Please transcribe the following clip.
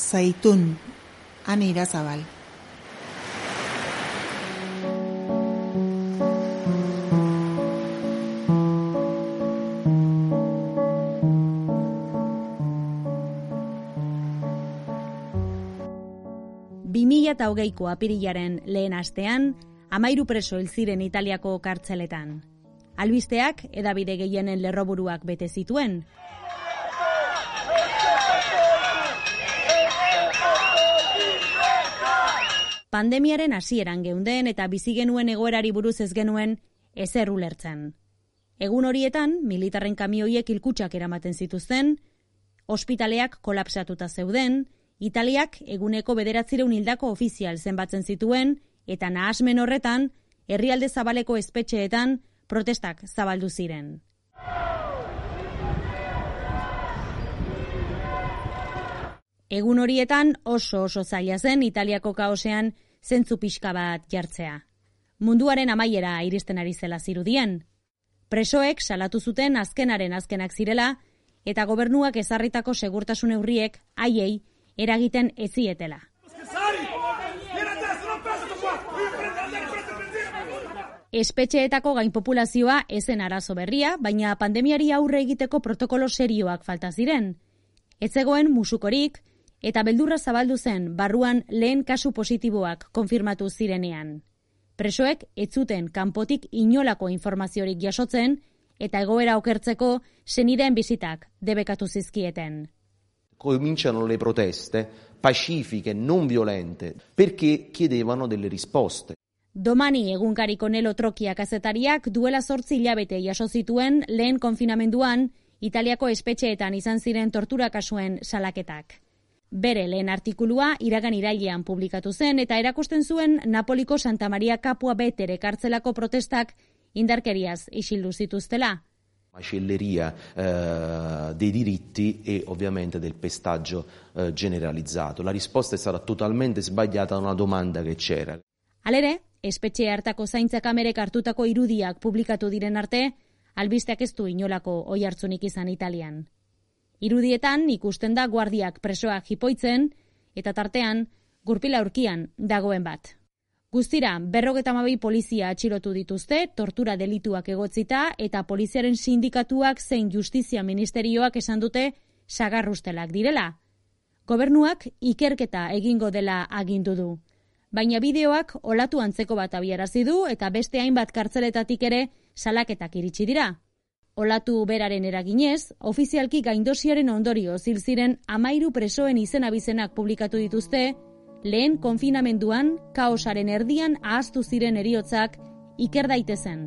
Zaitun, Ane Irazabal. eta hogeiko apirilaren lehen astean, amairu preso hil ziren Italiako kartzeletan. Albisteak edabide gehienen lerroburuak bete zituen. Pandemiaren hasieran geunden eta bizi genuen egoerari buruz ez genuen ezer ulertzen. Egun horietan, militarren kamioiek ilkutsak eramaten zituzten, ospitaleak kolapsatuta zeuden, Italiak eguneko bederatzireun hildako ofizial zenbatzen zituen, eta nahasmen horretan, herrialde zabaleko espetxeetan protestak zabaldu ziren. Egun horietan oso oso zaila zen Italiako kaosean zentzu pixka bat jartzea. Munduaren amaiera iristen ari zela zirudien. Presoek salatu zuten azkenaren azkenak zirela, eta gobernuak ezarritako segurtasun neurriek haiei eragiten ezietela. Espetxeetako gain populazioa ezen arazo berria, baina pandemiari aurre egiteko protokolo serioak falta ziren. Etzegoen musukorik eta beldurra zabaldu zen barruan lehen kasu positiboak konfirmatu zirenean. Presoek ez zuten kanpotik inolako informaziorik jasotzen eta egoera okertzeko zenideen bizitak debekatu zizkieten cominciano le proteste pacifiche, non violente, perché chiedevano delle risposte. Domani egunkariko Nelo Trokia kazetariak duela sortzi hilabete jaso zituen lehen konfinamenduan Italiako espetxeetan izan ziren tortura kasuen salaketak. Bere lehen artikulua iragan irailean publikatu zen eta erakusten zuen Napoliko Santa Maria Kapua Betere kartzelako protestak indarkeriaz isildu zituztela macelleria eh, dei diritti e ovviamente del pestaggio eh, generalizzato. La risposta è stata totalmente sbagliata a una domanda che c'era. Alere, espetxe hartako zaintza kamerek hartutako irudiak publikatu diren arte, albisteak ez du inolako oi hartzunik izan Italian. Irudietan ikusten da guardiak presoak jipoitzen, eta tartean, gurpila urkian dagoen bat. Guztira, berrogeta mabi polizia atxilotu dituzte, tortura delituak egotzita, eta poliziaren sindikatuak zein justizia ministerioak esan dute sagarrustelak direla. Gobernuak ikerketa egingo dela agindu du. Baina bideoak olatu antzeko bat abiarazi du eta beste hainbat kartzeletatik ere salaketak iritsi dira. Olatu beraren eraginez, ofizialki gaindosiaren ondorio zil ziren amairu presoen izena bizenak publikatu dituzte, lehen konfinamenduan kaosaren erdian ahaztu ziren eriotzak iker daitezen.